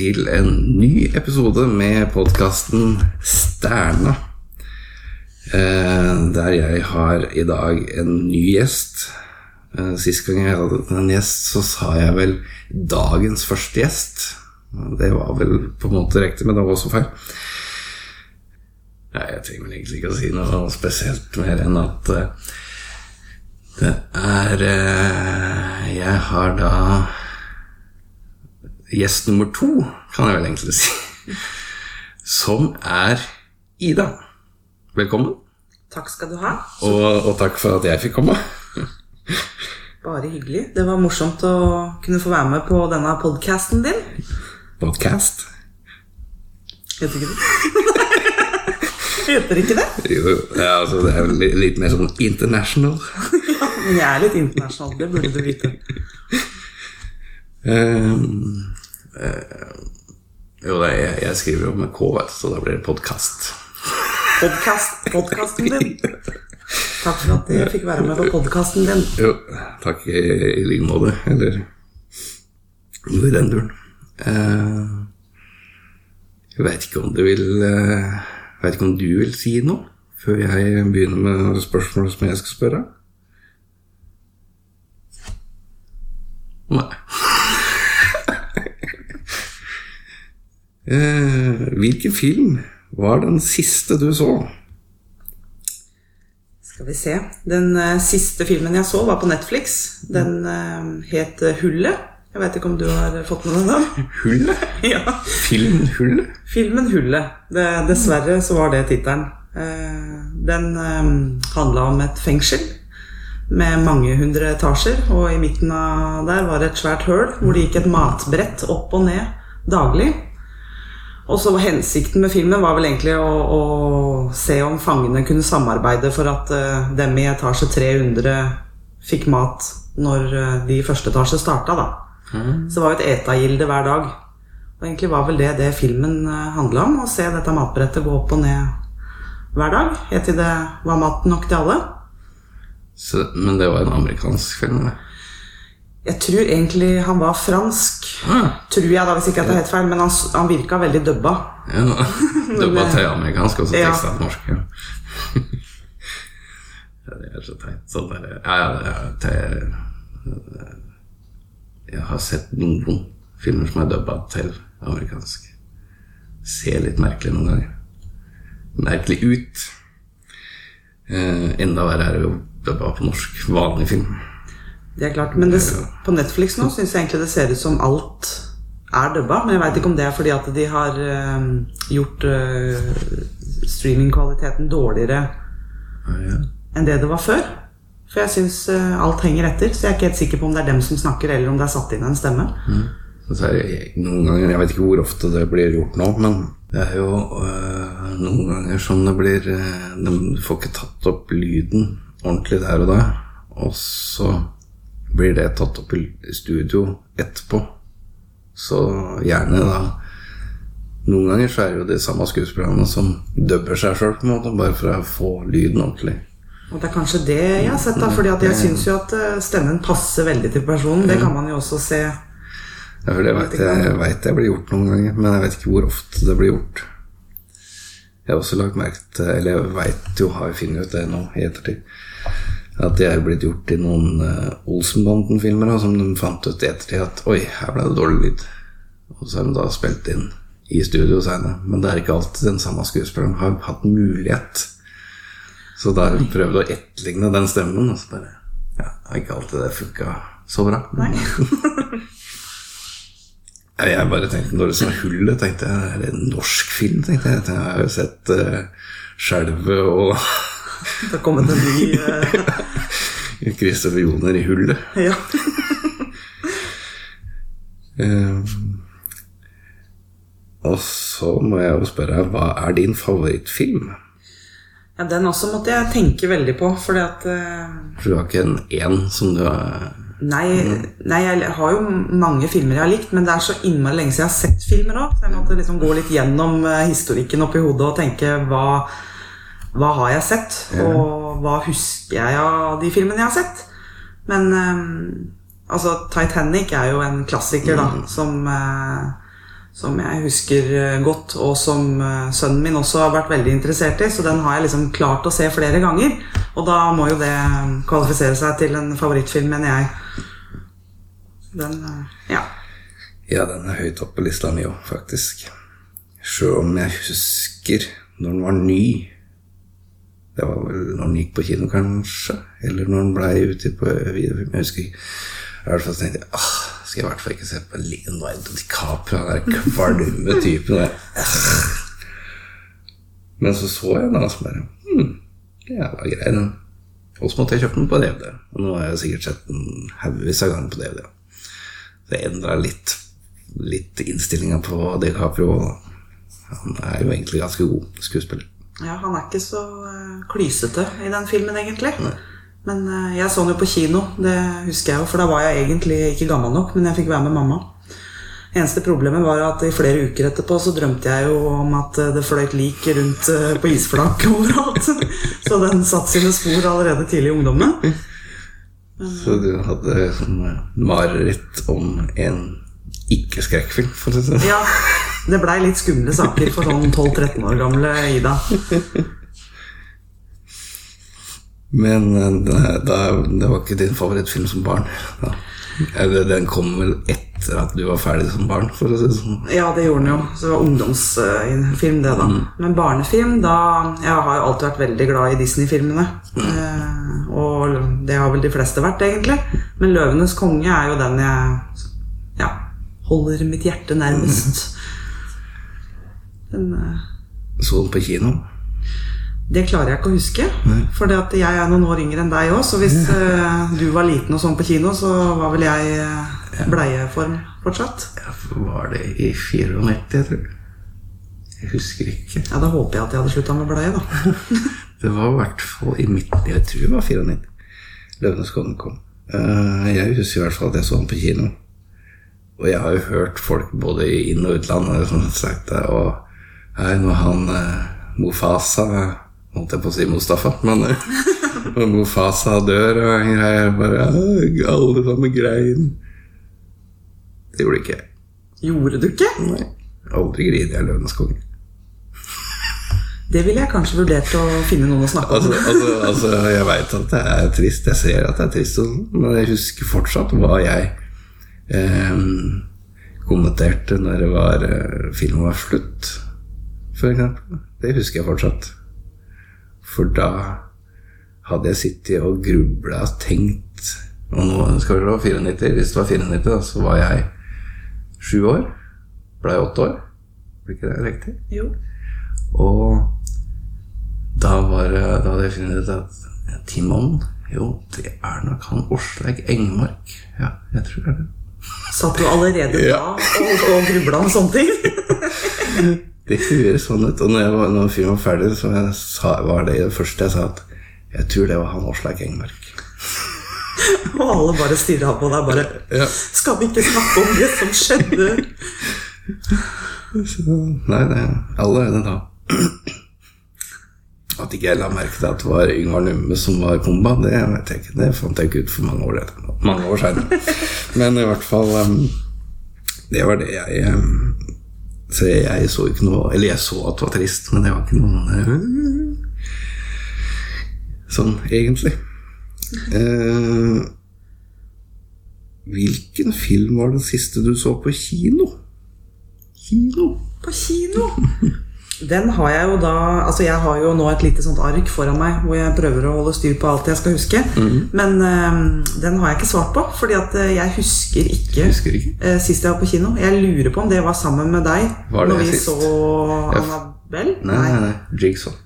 til en ny episode med podkasten Stjerna. Eh, der jeg har i dag en ny gjest. Eh, sist gang jeg hadde en gjest, så sa jeg vel 'dagens første gjest'. Det var vel på en måte riktig, men det var også feil. Nei, jeg trenger vel egentlig ikke å si noe spesielt mer enn at eh, det er Jeg har da gjest nummer to, kan jeg vel egentlig si, som er Ida. Velkommen. Takk skal du ha. Og, og takk for at jeg fikk komme. Bare hyggelig. Det var morsomt å kunne få være med på denne podkasten din. Podcast. Heter ikke det? Heter ikke det? Jo, jo. Ja, altså, det er litt, mer sånn international. Men jeg er litt internasjonal, det burde du vite. Um, eh, jo, det jeg, jeg skriver jo med K, vet så da blir det podkast. Podcast, podkasten din. Takk for at jeg fikk være med på podkasten din. Jo, takk i, i like måte. Eller noe i den duren. Eh, jeg veit ikke om du vil uh, Veit ikke om du vil si noe før jeg begynner med spørsmålet som jeg skal spørre? Nei. Eh, hvilken film var den siste du så? Skal vi se. Den eh, siste filmen jeg så, var på Netflix. Den eh, het Hullet. Jeg veit ikke om du har fått med deg den? Hullet? ja. Filmen Hullet? Filmen Hullet. Det, dessverre så var det tittelen. Eh, den eh, handla om et fengsel med mange hundre etasjer. Og i midten av der var det et svært høl hvor det gikk et matbrett opp og ned daglig. Og så Hensikten med filmen var vel egentlig å, å se om fangene kunne samarbeide for at uh, dem i etasje 300 fikk mat når uh, de i første etasje starta. da. Så det var jo et etagilde hver dag. Og egentlig var vel det det filmen handla om. Å se dette matbrettet gå opp og ned hver dag. Helt til det var mat nok til alle. Så, men det var en amerikansk film? Eller? Jeg tror egentlig han var fransk. Ah, Tror jeg da, hvis ikke jeg tar helt feil. Men han, han virka veldig dubba. ja, Dubba til amerikansk og så teksta til norsk. Ja, det er så teit. Sånn der, ja, ja, det er Jeg har sett noen filmer som er dubba til amerikansk. Ser litt merkelig noen ganger. Merkelig ut. Eh, enda verre er det jo dubba på norsk. Vanlig film. Det er klart, Men det, på Netflix nå syns jeg egentlig det ser ut som alt er dubba. Men jeg veit ikke om det er fordi at de har eh, gjort eh, streamingkvaliteten dårligere ja. enn det det var før. For jeg syns alt henger etter. Så jeg er ikke helt sikker på om det er dem som snakker, eller om det er satt inn en stemme. Mm. så det noen ganger, Jeg vet ikke hvor ofte det blir gjort nå, men det er jo øh, noen ganger som det blir øh, de, får ikke tatt opp lyden ordentlig der og da, og så blir det tatt opp i studio etterpå. Så gjerne da Noen ganger så er det jo de samme skuespillerne som dubber seg sjøl, bare for å få lyden ordentlig. Og det er kanskje det jeg har sett, da, fordi jeg syns jo at eh, stemmen passer veldig til personen. Det kan man jo også se. Ja, for det vet jeg, jeg vet det blir gjort noen ganger, men jeg vet ikke hvor ofte det blir gjort. Jeg har også lagt merke til, eller jeg vet jo, har jeg funnet ut det nå i ettertid, at det er blitt gjort i noen uh, Olsenbanden-filmer, som de fant ut ettertid at oi, her ble det dårlig lyd. Og så har de da spilt inn i studio seinere. Men det er ikke alltid den samme skuespilleren har hatt mulighet. Så da har de prøvd å etterligne den stemmen, og så bare Ja, det er ikke alltid det funka så bra. Nei. Jeg bare tenkte Når det som er hullet, tenkte jeg er det en norsk film? tenkte Jeg Jeg har jo sett uh, Skjelvet og Det har kommet en ny uh... Kristoffer Joner i hullet. Ja. uh, og så må jeg jo spørre hva er din favorittfilm? ja, Den også måtte jeg tenke veldig på, fordi at uh... Du har ikke en én som du har Nei, nei, jeg har jo mange filmer jeg har likt, men det er så innmari lenge siden jeg har sett filmer òg. Så jeg måtte liksom gå litt gjennom historikken oppi hodet og tenke hva, hva har jeg sett? Og hva husker jeg av de filmene jeg har sett? Men ehm, altså, Titanic er jo en klassiker, da, som, eh, som jeg husker eh, godt, og som eh, sønnen min også har vært veldig interessert i, så den har jeg liksom klart å se flere ganger. Og da må jo det kvalifisere seg til en favorittfilm, mener jeg. Den, ja. Ja, den er høyt oppe på lista mi òg, faktisk. Sjøl om jeg husker når den var ny Det var vel når han gikk på kino, kanskje? Eller når han blei ute på videofilm. Jeg husker ikke. I hvert fall tenkte jeg ah, skal jeg i hvert fall ikke se på Leonardo DiCaprio, han der kvalme typen. Men så så jeg den, og så bare hm, det var grei, den. Og så måtte jeg kjøpe den på DVD. Og nå har jeg sikkert sett den haugevis av ganger på DVD. Det endra litt, litt innstillinga på DiCaprio. Han er jo egentlig ganske god skuespiller. Ja, han er ikke så eh, klysete i den filmen, egentlig. Men eh, jeg så den jo på kino, det husker jeg jo, for da var jeg egentlig ikke gammel nok, men jeg fikk være med mamma. Eneste problemet var at i flere uker etterpå så drømte jeg jo om at eh, det fløyt lik rundt på isflak overalt. Så den satte sine spor allerede tidlig i ungdommen. Så du hadde sånn mareritt om en ikke-skrekkfilm, for å si det sånn. Ja, det blei litt skumle saker for sånn 12-13 år gamle Ida. Men eh, det, det var ikke din favorittfilm som barn? Da. Eller den kom vel etter at du var ferdig som barn, for å si sånn? Ja, det gjorde den jo. Så det var ungdomsfilm, det, da. Men barnefilm, da Jeg har jo alltid vært veldig glad i Disney-filmene. Eh, og det har vel de fleste vært, egentlig. Men 'Løvenes konge' er jo den jeg ja, holder mitt hjerte nærmest. Den, eh, Så den på kino? det klarer jeg ikke å huske. For jeg er noen år yngre enn deg òg, så hvis uh, du var liten og sånn på kino, så var vel jeg eh, bleieform fortsatt. Ja, var det i 94, jeg tror Jeg husker ikke. Ja, Da håper jeg at jeg hadde slutta med bleie, da. Det var i hvert fall i midten Jeg tror det var 94. Løvenes konge kom. Uh, Jeg husker i hvert fall at jeg så den på kino. Og jeg har jo hørt folk både i inn- og utland som har sagt det. Og her når han eh, Mofasa Holdt jeg på å si Mustafa, men eh, når Mofasa dør og greier bare Alle sammen grein. Det gjorde ikke jeg. Gjorde du ikke? Nei. Aldri griner jeg Løvenes konge. Det ville jeg kanskje vurdert å finne noen å snakke om. Altså, altså, altså jeg veit at det er trist, jeg ser at det er trist, sånn, men jeg husker fortsatt hva jeg eh, kommenterte når det var eh, filmen var slutt, eksempel. Det husker jeg fortsatt. For da hadde jeg sittet og grubla og tenkt Og nå skal vi se, 94, hvis det var 94, da, så var jeg sju år. Blei åtte år. Blir ikke det riktig? Jo. Og da, var, da hadde jeg funnet ut at Timon Jo, det er nok han Åsleik Engmark. Ja, jeg tror det er det. Satt du allerede Ja. da og, og grubla om sånne ting? Det høres sånn ut. Og når, jeg var, når filmen var ferdig, så sa, var det det første jeg sa at jeg tror det var han Åslaug Engmark. Og alle bare stirra på deg bare Ja. Skal vi ikke snakke om det som skjedde? Så, nei, det allerede da. At ikke jeg la merke til at det var Yngvar Numme som var komba, det vet jeg ikke. Det fant jeg ikke ut for mange år, mange år seinere. Men i hvert fall um, Det var det jeg um, Så jeg så ikke noe Eller jeg så at det var trist, men det var ikke noe sånn uh, Sånn egentlig. Eh, hvilken film var den siste du så på kino? Kino? På kino? Den har jeg jo da Altså jeg har jo nå et lite sånt ark foran meg hvor jeg prøver å holde styr på alt jeg skal huske. Men uh, den har jeg ikke svart på, fordi at eh, jeg husker ikke, husker ikke. Uh, sist jeg var på kino. Jeg lurer på om det var sammen med deg Var det når vi sist? så. Annabelle. Nei, nei, nei. Jigsaw.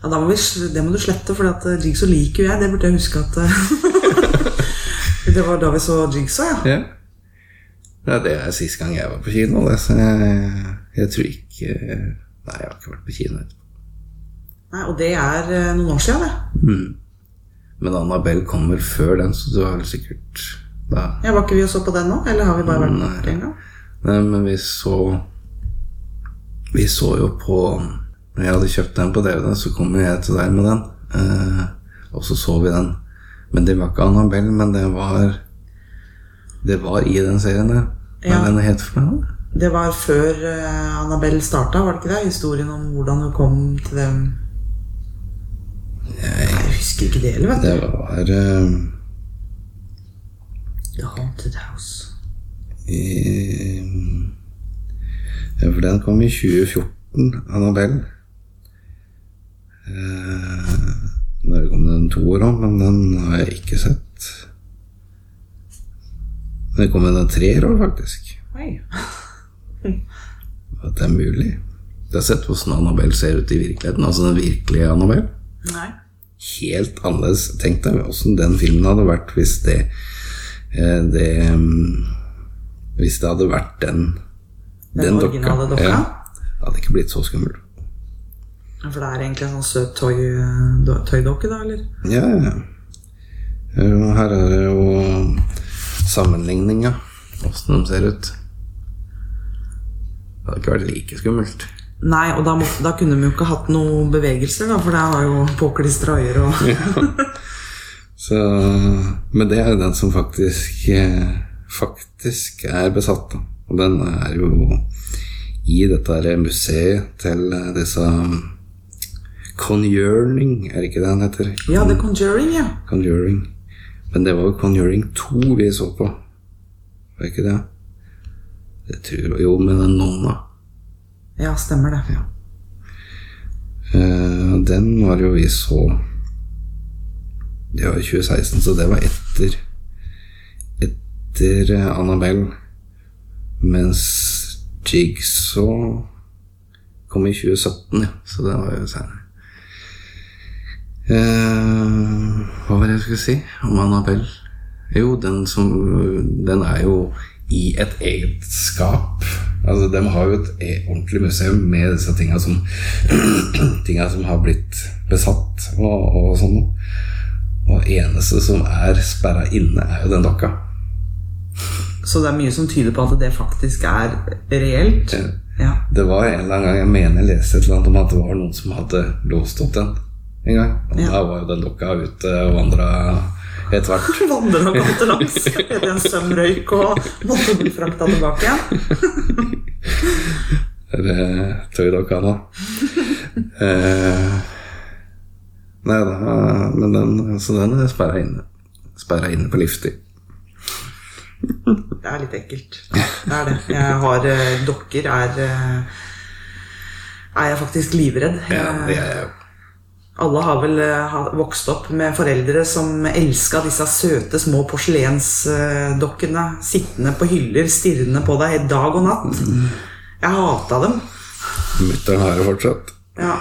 Ja, da må vi, det må du slette, for eh, Jigsaw liker jo jeg. Det burde jeg huske at Det var da vi så Jigsaw, ja. Ja. ja. Det er sist gang jeg var på kino. Det, så jeg, jeg tror ikke Nei, jeg har ikke vært på kino etterpå. Nei, og det er eh, noen år siden, det. Men Annabelle kommer før den, så du har vel sikkert da Ja, Var ikke vi og så på den nå? Eller har vi bare vært Nei. borte en gang? Nei, men vi så Vi så jo på Når jeg hadde kjøpt den på DVD, så kom jeg til deg med den. Eh, og så så vi den Men det var ikke Annabelle, men det var Det var i den serien, der. Hva Ja. er den het for noe? Det var før uh, Annabelle starta, var det ikke det? Historien om hvordan hun kom til dem Jeg husker ikke det heller, vet du. Det var uh, The Haunted House. i, ja, For den kom i 2014, Annabelle. Uh, Der kom det en toer òg, men den har jeg ikke sett. Det kom en treer òg, faktisk. Oi. At det er mulig. Du har sett hvordan Annabelle ser ut i virkeligheten? Altså den virkelige Annabelle? Nei. Helt annerledes. Tenk deg åssen den filmen hadde vært hvis det, eh, det mm, Hvis det hadde vært den Den originale dokka? Ja, det hadde ikke blitt så skummelt. For det er egentlig en sånn søt tøy, tøydokke, da, eller? Ja, ja. Ja, Her er det jo sammenligninga. Åssen de ser ut. Det hadde ikke vært like skummelt. Nei, og da, måtte, da kunne de jo ikke hatt noen bevegelser, da, for det var jo påklistra øyer og Så, men det er jo den som faktisk eh, Faktisk er besatt. Da. Og den er jo i dette museet til eh, disse Conjuring, er det ikke det han heter? Ja, The Conjuring, ja. Conjuring. Men det var jo Conjuring 2 vi så på. Var det ikke det? Det tror jeg jo med den nonna. Ja, stemmer det. Eh, den var jo vi så Det var i 2016, så det var etter Etter eh, Annabelle. Mens Jigsaw kom i 2017, ja. Så det var jo senere. Eh, hva var det jeg skulle si om Annabelle? Jo, den som Den er jo i et eget skap. Altså, De har jo et e- ordentlig museum med disse tinga som Tinga som har blitt besatt og, og sånn. Og eneste som er sperra inne, er jo den dokka. Så det er mye som tyder på at det faktisk er reelt. Ja. Det var en eller annen gang jeg mener jeg leste et eller annet om at det var noen som hadde låst opp den en gang. Og Ja. da var jo den dokka ute og vandra etter hvert. Vandra gatelangs etter en søm røyk og måtte bli frakta tilbake igjen. Eller tøydokka, da. eh, nei da, men den, så den er sperra inne. Sperra inne på livstid. Det er litt ekkelt. Det er det. Jeg har eh, Dokker er eh, Er jeg faktisk livredd. Ja, det er jeg. Alle har vel eh, vokst opp med foreldre som elska disse søte, små porselensdokkene sittende på hyller, stirrende på deg dag og natt. Jeg hata dem. Mutter'n har det fortsatt. Ja.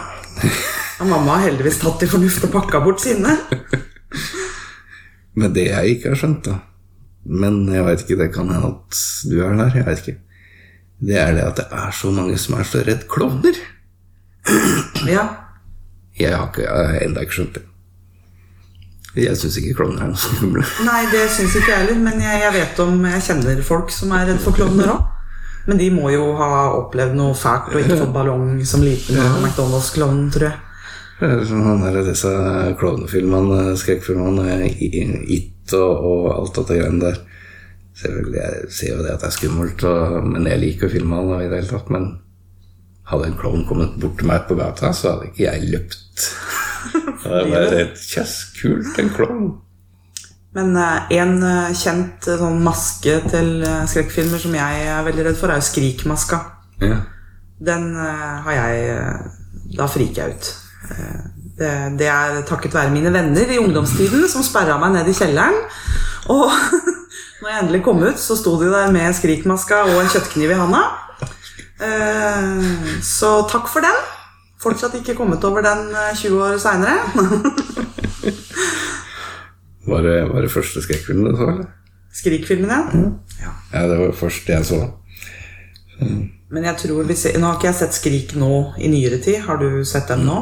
Og mamma har heldigvis tatt til fornuft og pakka bort sine. Men det jeg ikke har skjønt, da Men jeg vet ikke, det kan hende at du er der. Jeg vet ikke. Det er det at det er så mange som er så redd klovner. Ja. Jeg har ikke, jeg har enda ikke skjønt det. Jeg syns ikke klovner er noe skumle. Nei, det syns ikke jeg heller, men jeg, jeg vet om Jeg kjenner folk som er redd for klovner òg. Men de må jo ha opplevd noe fælt og ikke fått ballong som liten ja. McDonald's-klovn, tror jeg. Er sånn han der, disse klovnefilmene, skrekkfilmene, It og, og alt dette greiene der. Selvfølgelig, jeg ser jo det at det er skummelt, og, men jeg liker filmene i det hele tatt. Men hadde en klovn kommet bort til meg på gata, så hadde ikke jeg løpt. Det var et kjess, kult, en klovn. Men eh, en eh, kjent eh, sånn maske til skrekkfilmer som jeg er veldig redd for, er jo Skrikmaska. Ja. Den har jeg Da friker jeg ut. Det, det er takket være mine venner i ungdomstiden som sperra meg ned i kjelleren. Og når jeg endelig kom ut, så sto de der med skrikmaska og en kjøttkniv i handa. Eh, Så takk for den. Fortsatt ikke kommet over den eh, 20 år seinere. Var, det, var det første skrekkfilmen du så, eller? Skrikfilmen, ja. Ja, det var først jeg så. Men jeg tror vi ser, Nå har ikke jeg sett Skrik nå i nyere tid. Har du sett dem nå?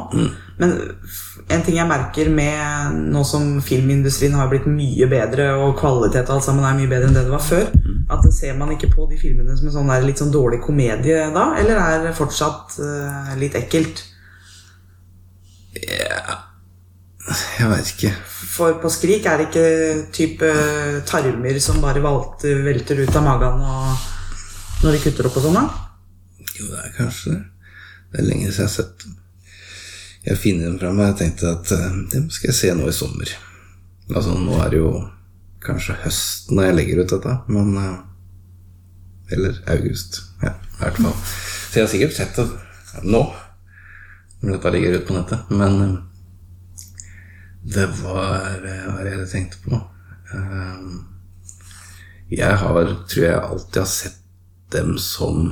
Men f- en ting jeg merker med nå som filmindustrien har blitt mye bedre, og kvalitet og alt sammen er mye bedre enn det det var før, at det ser man ikke på de filmene som en sånn der litt sånn dårlig komedie da? Eller er det fortsatt uh, litt ekkelt? Jeg veit ikke. For på Skrik er det ikke type tarmer som bare valter, velter ut av magen når de kutter opp og sånn? da? Jo, det er kanskje det. Det er lenge siden jeg har sett dem. Jeg finner dem fram, og jeg tenkte at eh, dem skal jeg se nå i sommer. Altså, nå er det jo kanskje høst når jeg legger ut dette, men eh, Eller august. Ja, i hvert fall. Så jeg har sikkert sett det nå, når dette ligger ute på nettet. Men eh, det var Hva er det jeg tenkte på? Jeg har, tror jeg alltid har sett dem som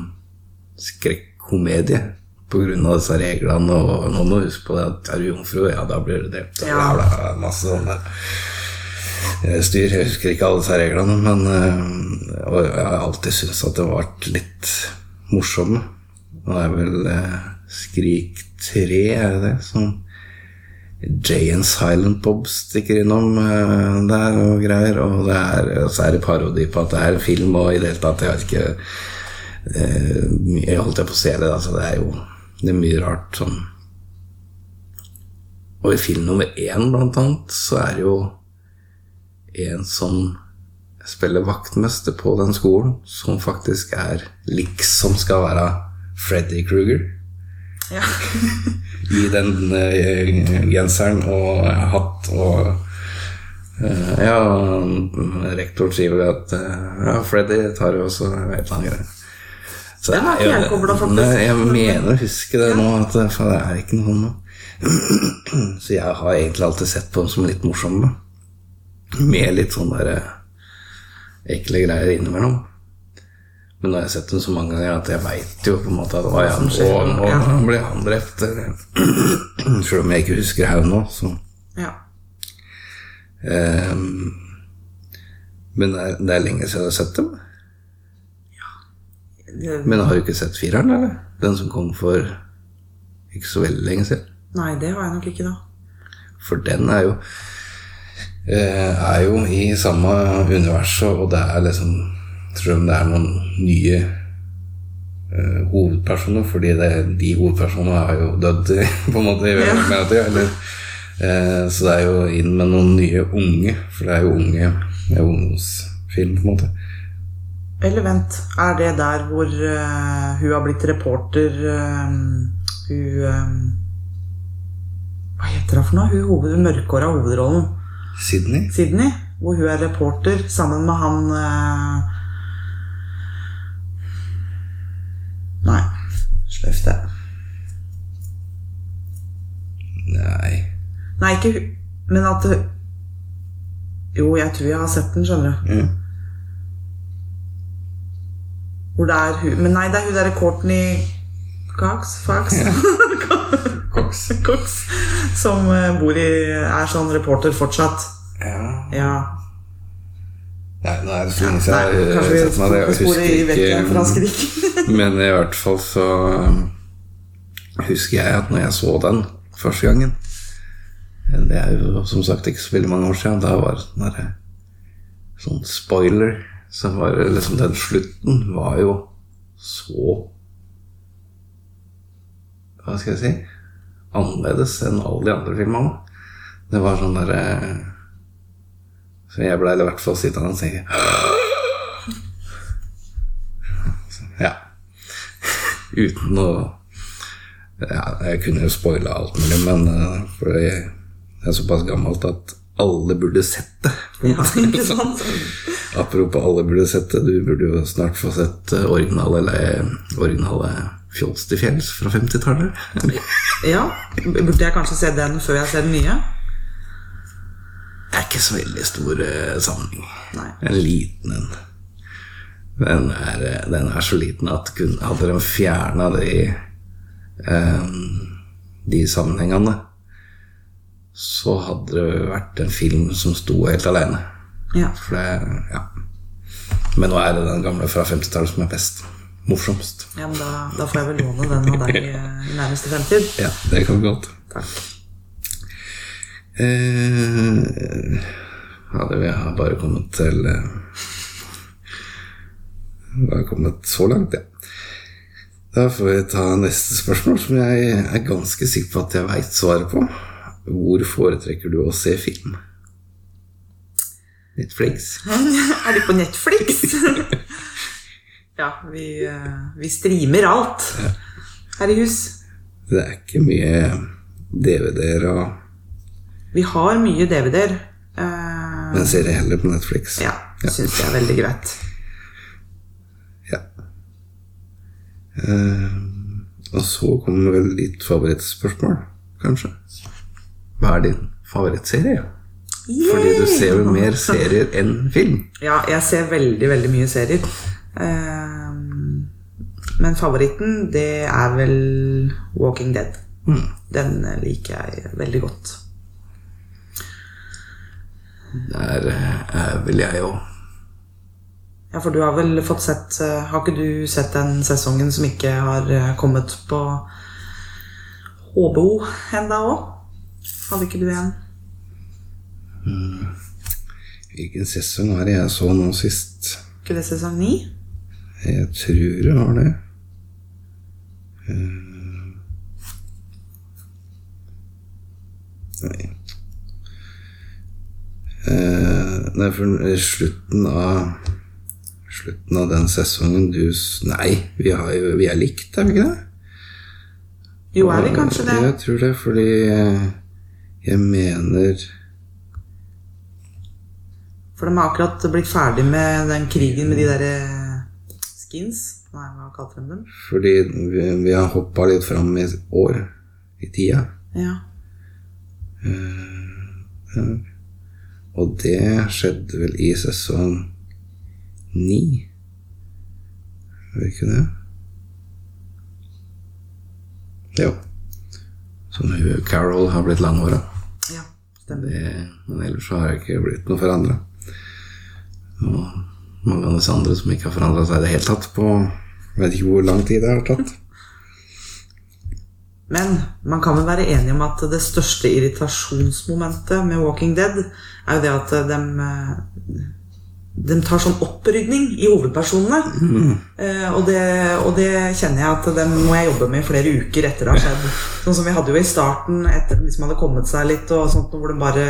skrekkomedie av disse reglene. Og noen må huske på det at er du jomfru, ja, da blir du drept. Ja. bla, bla, masse sånne eh, styr. Jeg husker ikke alle disse reglene, men eh, Og jeg har alltid syntes at det var litt morsomme. Det er vel eh, Skrik 3, er det det? Som Jay and Silent Bob stikker innom der og greier. Og det er, så er det parodi på at det er en film, og i det hele tatt Jeg vet ikke eh, mye holdt jeg på å se det, altså. Det er jo det er mye rart sånn. Og i film nummer én, blant annet, så er det jo en som spiller vaktmester på den skolen, som faktisk er liksom skal være Freddy Kruger Ja. i den eh, genseren og hatt og eh, Ja, rektor vel at eh, ja, Freddy tar jo også et eller annet greier. Så Den har ikke jeg kobla, faktisk. Jeg mener å huske det nå, at eh, for det er ikke noe sånn. Så jeg har egentlig alltid sett på dem som litt morsomme. Med litt sånn der eh, ekle greier innimellom. Men nå har jeg sett dem så mange ganger at jeg veit jo på en måte at å ja, som nå, skjer, nå ja. ble han drept. Selv om jeg ikke husker her nå, så ja. um, Men det er, det er lenge siden jeg har sett dem. Men har du ikke sett fireren, eller? Den som kom for ikke så veldig lenge siden. nei, det har jeg nok ikke, da. For den er jo eh, Er jo i samme universet, og det er liksom Tror om det er noen nye uh, hovedpersoner, fordi det, de hovedpersonene har jo dødd på en måte i Ja. mellomtida. eller eh, Så det er jo inn med noen nye unge, for det er jo unge er ungdomsfilm, på en måte. Eller vent, er det der hvor uh, hun har blitt reporter uh, Hun uh, Hva heter hun for noe? Hun hoved, mørkhåra hovedrollen. Sydney? Sydney. Hvor hun er reporter sammen med han Nei, Sløft det. Nei. Nei, ikke hun, men at Jo, jeg tror jeg har sett den, skjønner du. Ja. Hvor det er hun Men nei, det er hun derre Courtney Cox? Fox? Cox. Cox. Som eh, bor i Er sånn reporter fortsatt. Ja. Ja. Nei, nå er det så lenge siden jeg har sett meg det. Jeg husker ikke Men i hvert fall så um, husker jeg at når jeg så den første gangen Det er jo som sagt ikke så veldig mange år siden. Da var det sånn Sånn spoiler. Så var det liksom den slutten var jo så Hva skal jeg si Annerledes enn alle de andre filmene. Det var sånn derre Så jeg ble i hvert fall sittende og tenke Ja. Uten å ja, Jeg kunne jo spoila alt mulig, men uh, for det er såpass gammelt at alle burde sett det. Ja, ikke sant? Apropos alle burde sett det, du burde jo snart få sett eh, originale, originale Fjols til fjells fra 50-tallet. Ja. Burde jeg kanskje se den før jeg ser den nye? Det er ikke så veldig stor eh, sammenheng. Nei. En liten en. Den er, eh, den er så liten at kun, hadde de fjerna de um, De sammenhengene, så hadde det vært en film som sto helt alene. Ja. For det, ja. Men nå er det den gamle fra 50-tallet som er best. Morsomst. ja men da, da får jeg vel låne den av deg eh, i nærmeste fremtid. Ja, det kan vi godt. Takk. Eh, ja, det vil jeg ha bare kommet til eh, Vi har kommet så langt, ja. Da får vi ta neste spørsmål, som jeg er ganske sikker på at jeg veit svaret på. hvor foretrekker du å se film? Netflix? Er de på Netflix? ja, vi, eh, vi streamer alt her i hus. Det er ikke mye DVD-er og Vi har mye DVD-er. Uh... Men ser det heller på Netflix. ja, syns jeg er veldig greit. Ja. Uh, og så kommer vel ditt favorittspørsmål, kanskje. Hva er din favorittserie? Fordi du ser jo mer serier enn film. Ja, jeg ser veldig, veldig mye serier. Eh, men favoritten, det er vel Walking Dead. Den liker jeg veldig godt. Der eh, er vel jeg òg. Ja, for du har vel fått sett eh, Har ikke du sett den sesongen som ikke har eh, kommet på HBO enda òg? Hadde ikke du en? Hvilken sesong er det jeg så nå sist? Ikke det sesong ni? Jeg tror det var det. Eh, Nei. Eh, Nei, for slutten av Slutten av den sesongen du Nei, vi, har vi er likt, er vi ikke det? Jo, er vi kanskje det? Jeg tror det, fordi eh, jeg mener For de har akkurat blitt ferdig med den krigen med de derre skins. Nei, hva kalte de dem? Fordi vi, vi har hoppa litt fram i år, i tida. Ja. Og det skjedde vel i sesong ni? Gjør ikke det? Jo. Som hun Carol har blitt langhåra. ja. Stemmer. Det- Men ellers så har jeg ikke blitt noe forandra. Og mange av disse andre som ikke har forandra seg i det hele tatt på Jeg vet ikke hvor lang tid det har tatt. Men man kan vel være enig om at det største irritasjonsmomentet med Walking Dead er jo det at de, de tar sånn opprydning i hovedpersonene. Eh, og, det, og det kjenner jeg at det må jeg jobbe med i flere uker etter det har skjedd. Sånn som vi hadde jo i starten, etter at liksom hadde kommet seg litt, og sånt, hvor de bare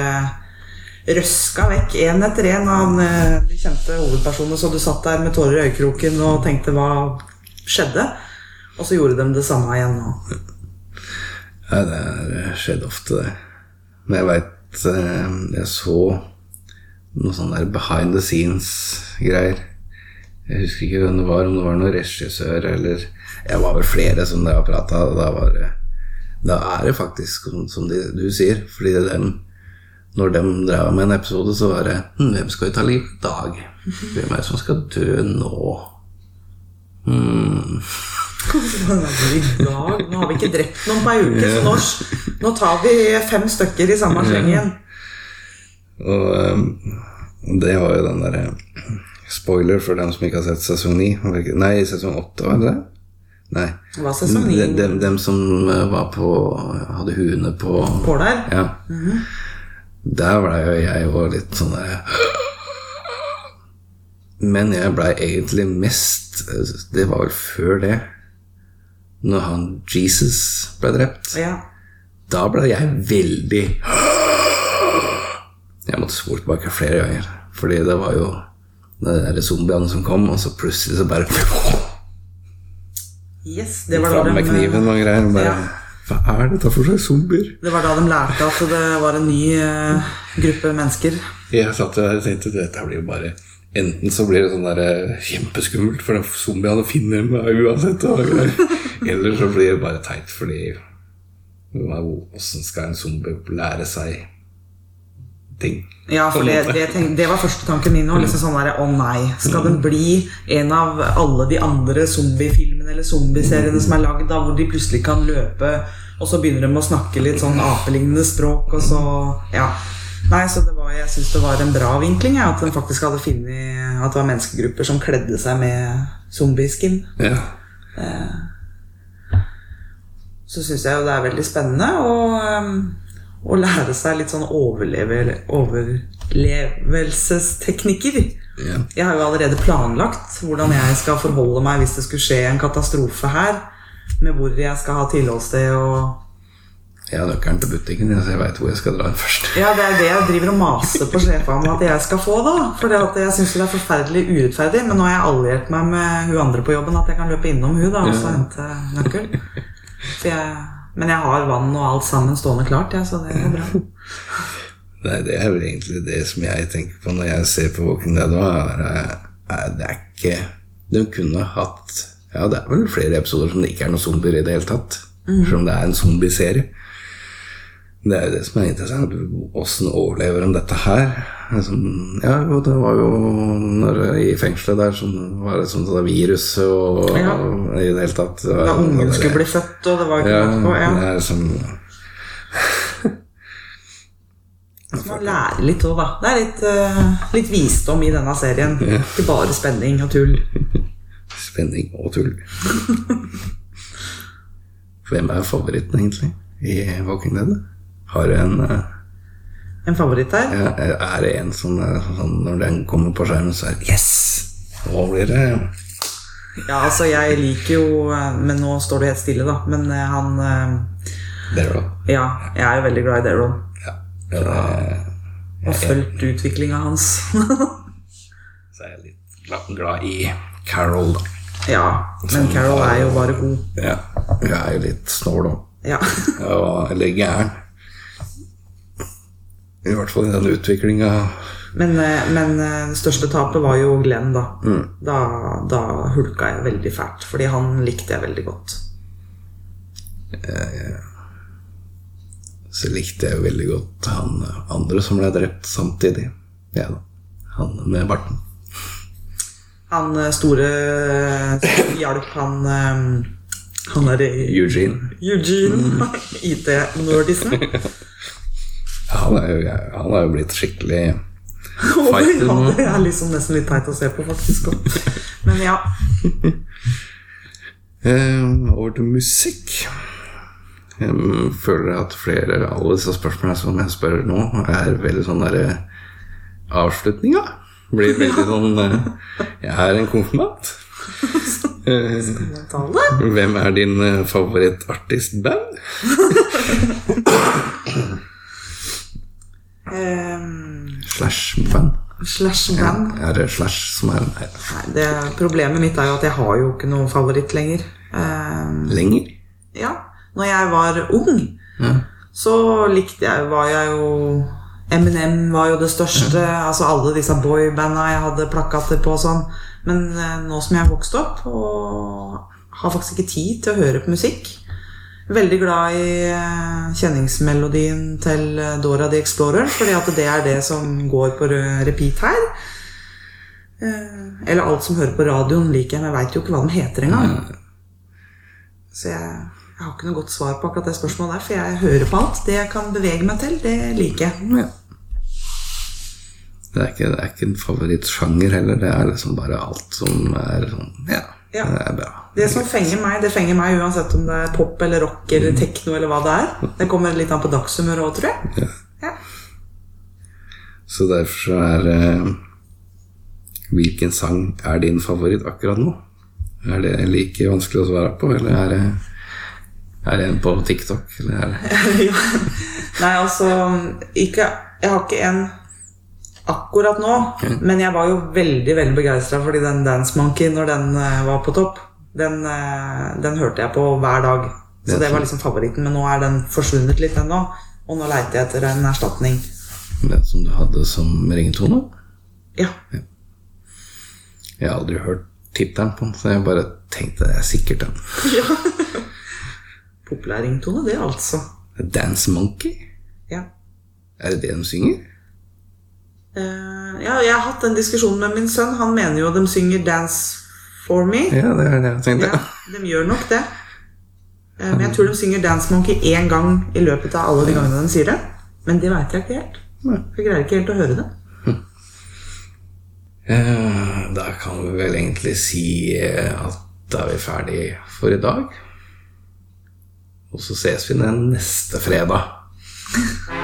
røska vekk én etter én av eh, de kjente hovedpersonene. Så du satt der med tårer i øyekroken og tenkte hva skjedde? Og så gjorde de det samme igjen nå. Ja, det har skjedd ofte, det. Men jeg veit Jeg så noe sånn der behind the scenes-greier. Jeg husker ikke hvem det var, om det var noen regissør eller Jeg var vel flere som det har prata, og da var det Da er det faktisk som, som de, du sier, fordi det er dem når de drev med en episode, så var det hm, Hvem skal vi ta liv i dag? Hvem er det som skal dø nå? Hmm. Nå har vi ikke drept noen på ei uke, så nå, nå tar vi fem stykker i samme slengen. Og um, det var jo den derre Spoiler for dem som ikke har sett sesong 9. Nei, sesong 8, var det det? Nei. Hva sesong 9? Dem, de, dem som uh, var på Hadde huene på På der. Ja. Der blei jo jeg jo litt sånn der Men jeg blei egentlig mest Det var vel før det. Når han Jesus ble drept. Ja. Da ble jeg veldig Jeg måtte spole tilbake flere ganger. Fordi det var jo de der zombiene som kom, og så plutselig så bare Yes, det var, Fram da med kniven og greier. Bare, Ja. Hva er dette for slags zombier? det var da de lærte at det var en ny uh, gruppe mennesker. Jeg satt der og tenkte dette blir jo bare Enten så blir det sånn der eh, kjempeskummelt, for den zombiene finner meg uansett. Eller så blir det bare teit, fordi Åssen skal en zombie lære seg ting? Ja, for det, det, tenk, det var første tanken min nå. Liksom sånn der, Å nei, skal den bli en av alle de andre zombiefilmene eller zombieseriene som er lagd, da, hvor de plutselig kan løpe, og så begynner de å snakke litt sånn apelignende språk, og så Ja. Nei, så det var, jeg syns det var en bra vinkling, ja, at den faktisk hadde funnet at det var menneskegrupper som kledde seg med zombieskin. Ja. Så syns jeg jo det er veldig spennende og um, å lære seg litt sånn overleve, overlevelsesteknikker. ja. Jeg har jo allerede planlagt hvordan jeg skal forholde meg hvis det skulle skje en katastrofe her. Med hvor jeg skal ha tilholdssted og Jeg har nøkkelen til butikken, så jeg veit hvor jeg skal dra først. Ja, det er det jeg driver og maser på sjefa om at jeg skal få, da. For jeg syns det er forferdelig urettferdig. Men nå har jeg alliert meg med hun andre på jobben, at jeg kan løpe innom hun da, og så hente nøkkel. Jeg, men jeg har vann og alt sammen stående klart, ja, så det er bra. Nei, det er vel egentlig det som jeg tenker på når jeg ser på Walking Dead. Er, er, det er ikke De kunne hatt Ja, det er vel flere episoder som det ikke er noen zombier i det hele tatt. Mm. Selv om det er en zombieserie. Det er jo det som er interessant. Åssen overlever de dette her? Liksom, ja, og det var jo i fengselet der som var det sånn det viruset og, ja. og i det hele tatt Da ungen skulle bli født, og det var ikke ja, på ja. Det er som Så man lærer litt òg, da. Det er litt, uh, litt, visdom i denne serien. Ja. Ikke bare spenning og tull. Spenning og tull. Hvem er favoritten, egentlig, i Walking Dead? Har du en uh, En favoritt her? Ja, er det en som sånn, Når den kommer på skjermen, så er det Yes! Nå blir det Ja, altså, jeg liker jo eh, Men nå står det helt stille, da. Men han Daryl. Ja, jeg er jo veldig glad i Daryl. Ja, ja, det, og fulgt utviklinga hans. så er jeg litt glad i Carol, da. Ja, men Carol er jo bare god. Ja, hun er jo litt snål òg. Ja. eller gæren. I hvert fall i den utviklinga. Men, eh, men, eh, det største tapet var jo Glenn, da. Mm. da. Da hulka jeg veldig fælt, fordi han likte jeg veldig godt. Jeg, så likte jeg veldig godt han andre som ble drept samtidig. Ja. Han med barten. Han store hjalp han Han er Eugene. Eugene. Mm. IT-nerdisen. Han er, jo, han er jo blitt skikkelig fighter nå. Ja, det er liksom nesten litt teit å se på, faktisk. Men ja. Um, over til musikk. Jeg føler at flere av alle disse spørsmålene som jeg spør nå, er veldig sånn derre Avslutninga blir veldig sånn uh, Jeg er en konfirmant. Uh, hvem er din uh, favorittartistband? Um, slash band. Slash band. Ja, er det slash som er Nei. det, problemet mitt er jo at jeg har jo ikke noen favoritt lenger. Um, lenger? Ja. Når jeg var ung, ja. så likte jeg Var jeg jo Eminem var jo det største. Ja. Altså alle disse boybanda jeg hadde plakater på og sånn. Men uh, nå som jeg har vokst opp og har faktisk ikke tid til å høre på musikk, Veldig glad i eh, kjenningsmelodien til eh, Dora the Explorer, fordi at det er det som går på repeat her. Eh, eller alt som hører på radioen, liker jeg, men jeg veit jo ikke hva de heter engang. Så jeg, jeg, har ikke noe godt svar på akkurat det spørsmålet der, for jeg hører på alt. Det jeg kan bevege meg til, det liker jeg. Ja. Det er, ikke, det er ikke en favorittsjanger heller. Det er liksom bare alt som er sånn Ja, ja. det er bra. Det som fenger meg, det fenger meg uansett om det er pop eller rock eller mm. tekno eller hva det er. Det kommer litt an på dagshumøret òg, tror jeg. Ja. Så derfor så er eh, Hvilken sang er din favoritt akkurat nå? Er det like vanskelig å svare på, eller er det, er det en på TikTok? Eller er det Nei, altså ikke, Jeg har ikke en akkurat nå, okay. men jeg var jo veldig veldig begeistra fordi den Dance Monkey når den uh, var på topp. Den, eh, den, hørte jeg på hver dag. Så det var liksom favoritten. Men nå er den forsvunnet litt ennå. Og nå leiter jeg etter en erstatning. Den som du hadde som ringetone? Ja. ja. Jeg har aldri hørt tittelen på den, så jeg bare tenkte det er sikkert den. ja. Populær ringetone, det, altså. Dance Monkey? Ja. Er det det de synger? Uh, ja, jeg har hatt en diskusjon med min sønn. Han mener jo de synger Dance for Me. Ja, det er det jeg tenkte. Ja, de gjør nok det. Uh, men jeg tror de synger Dance Monkey én gang i løpet av alle de gangene de sier det. Men det veit jeg ikke helt. Jeg greier ikke helt å høre det. Da kan vi vel egentlig si at da er vi ferdig for i dag. Og så ses vi den neste fredag.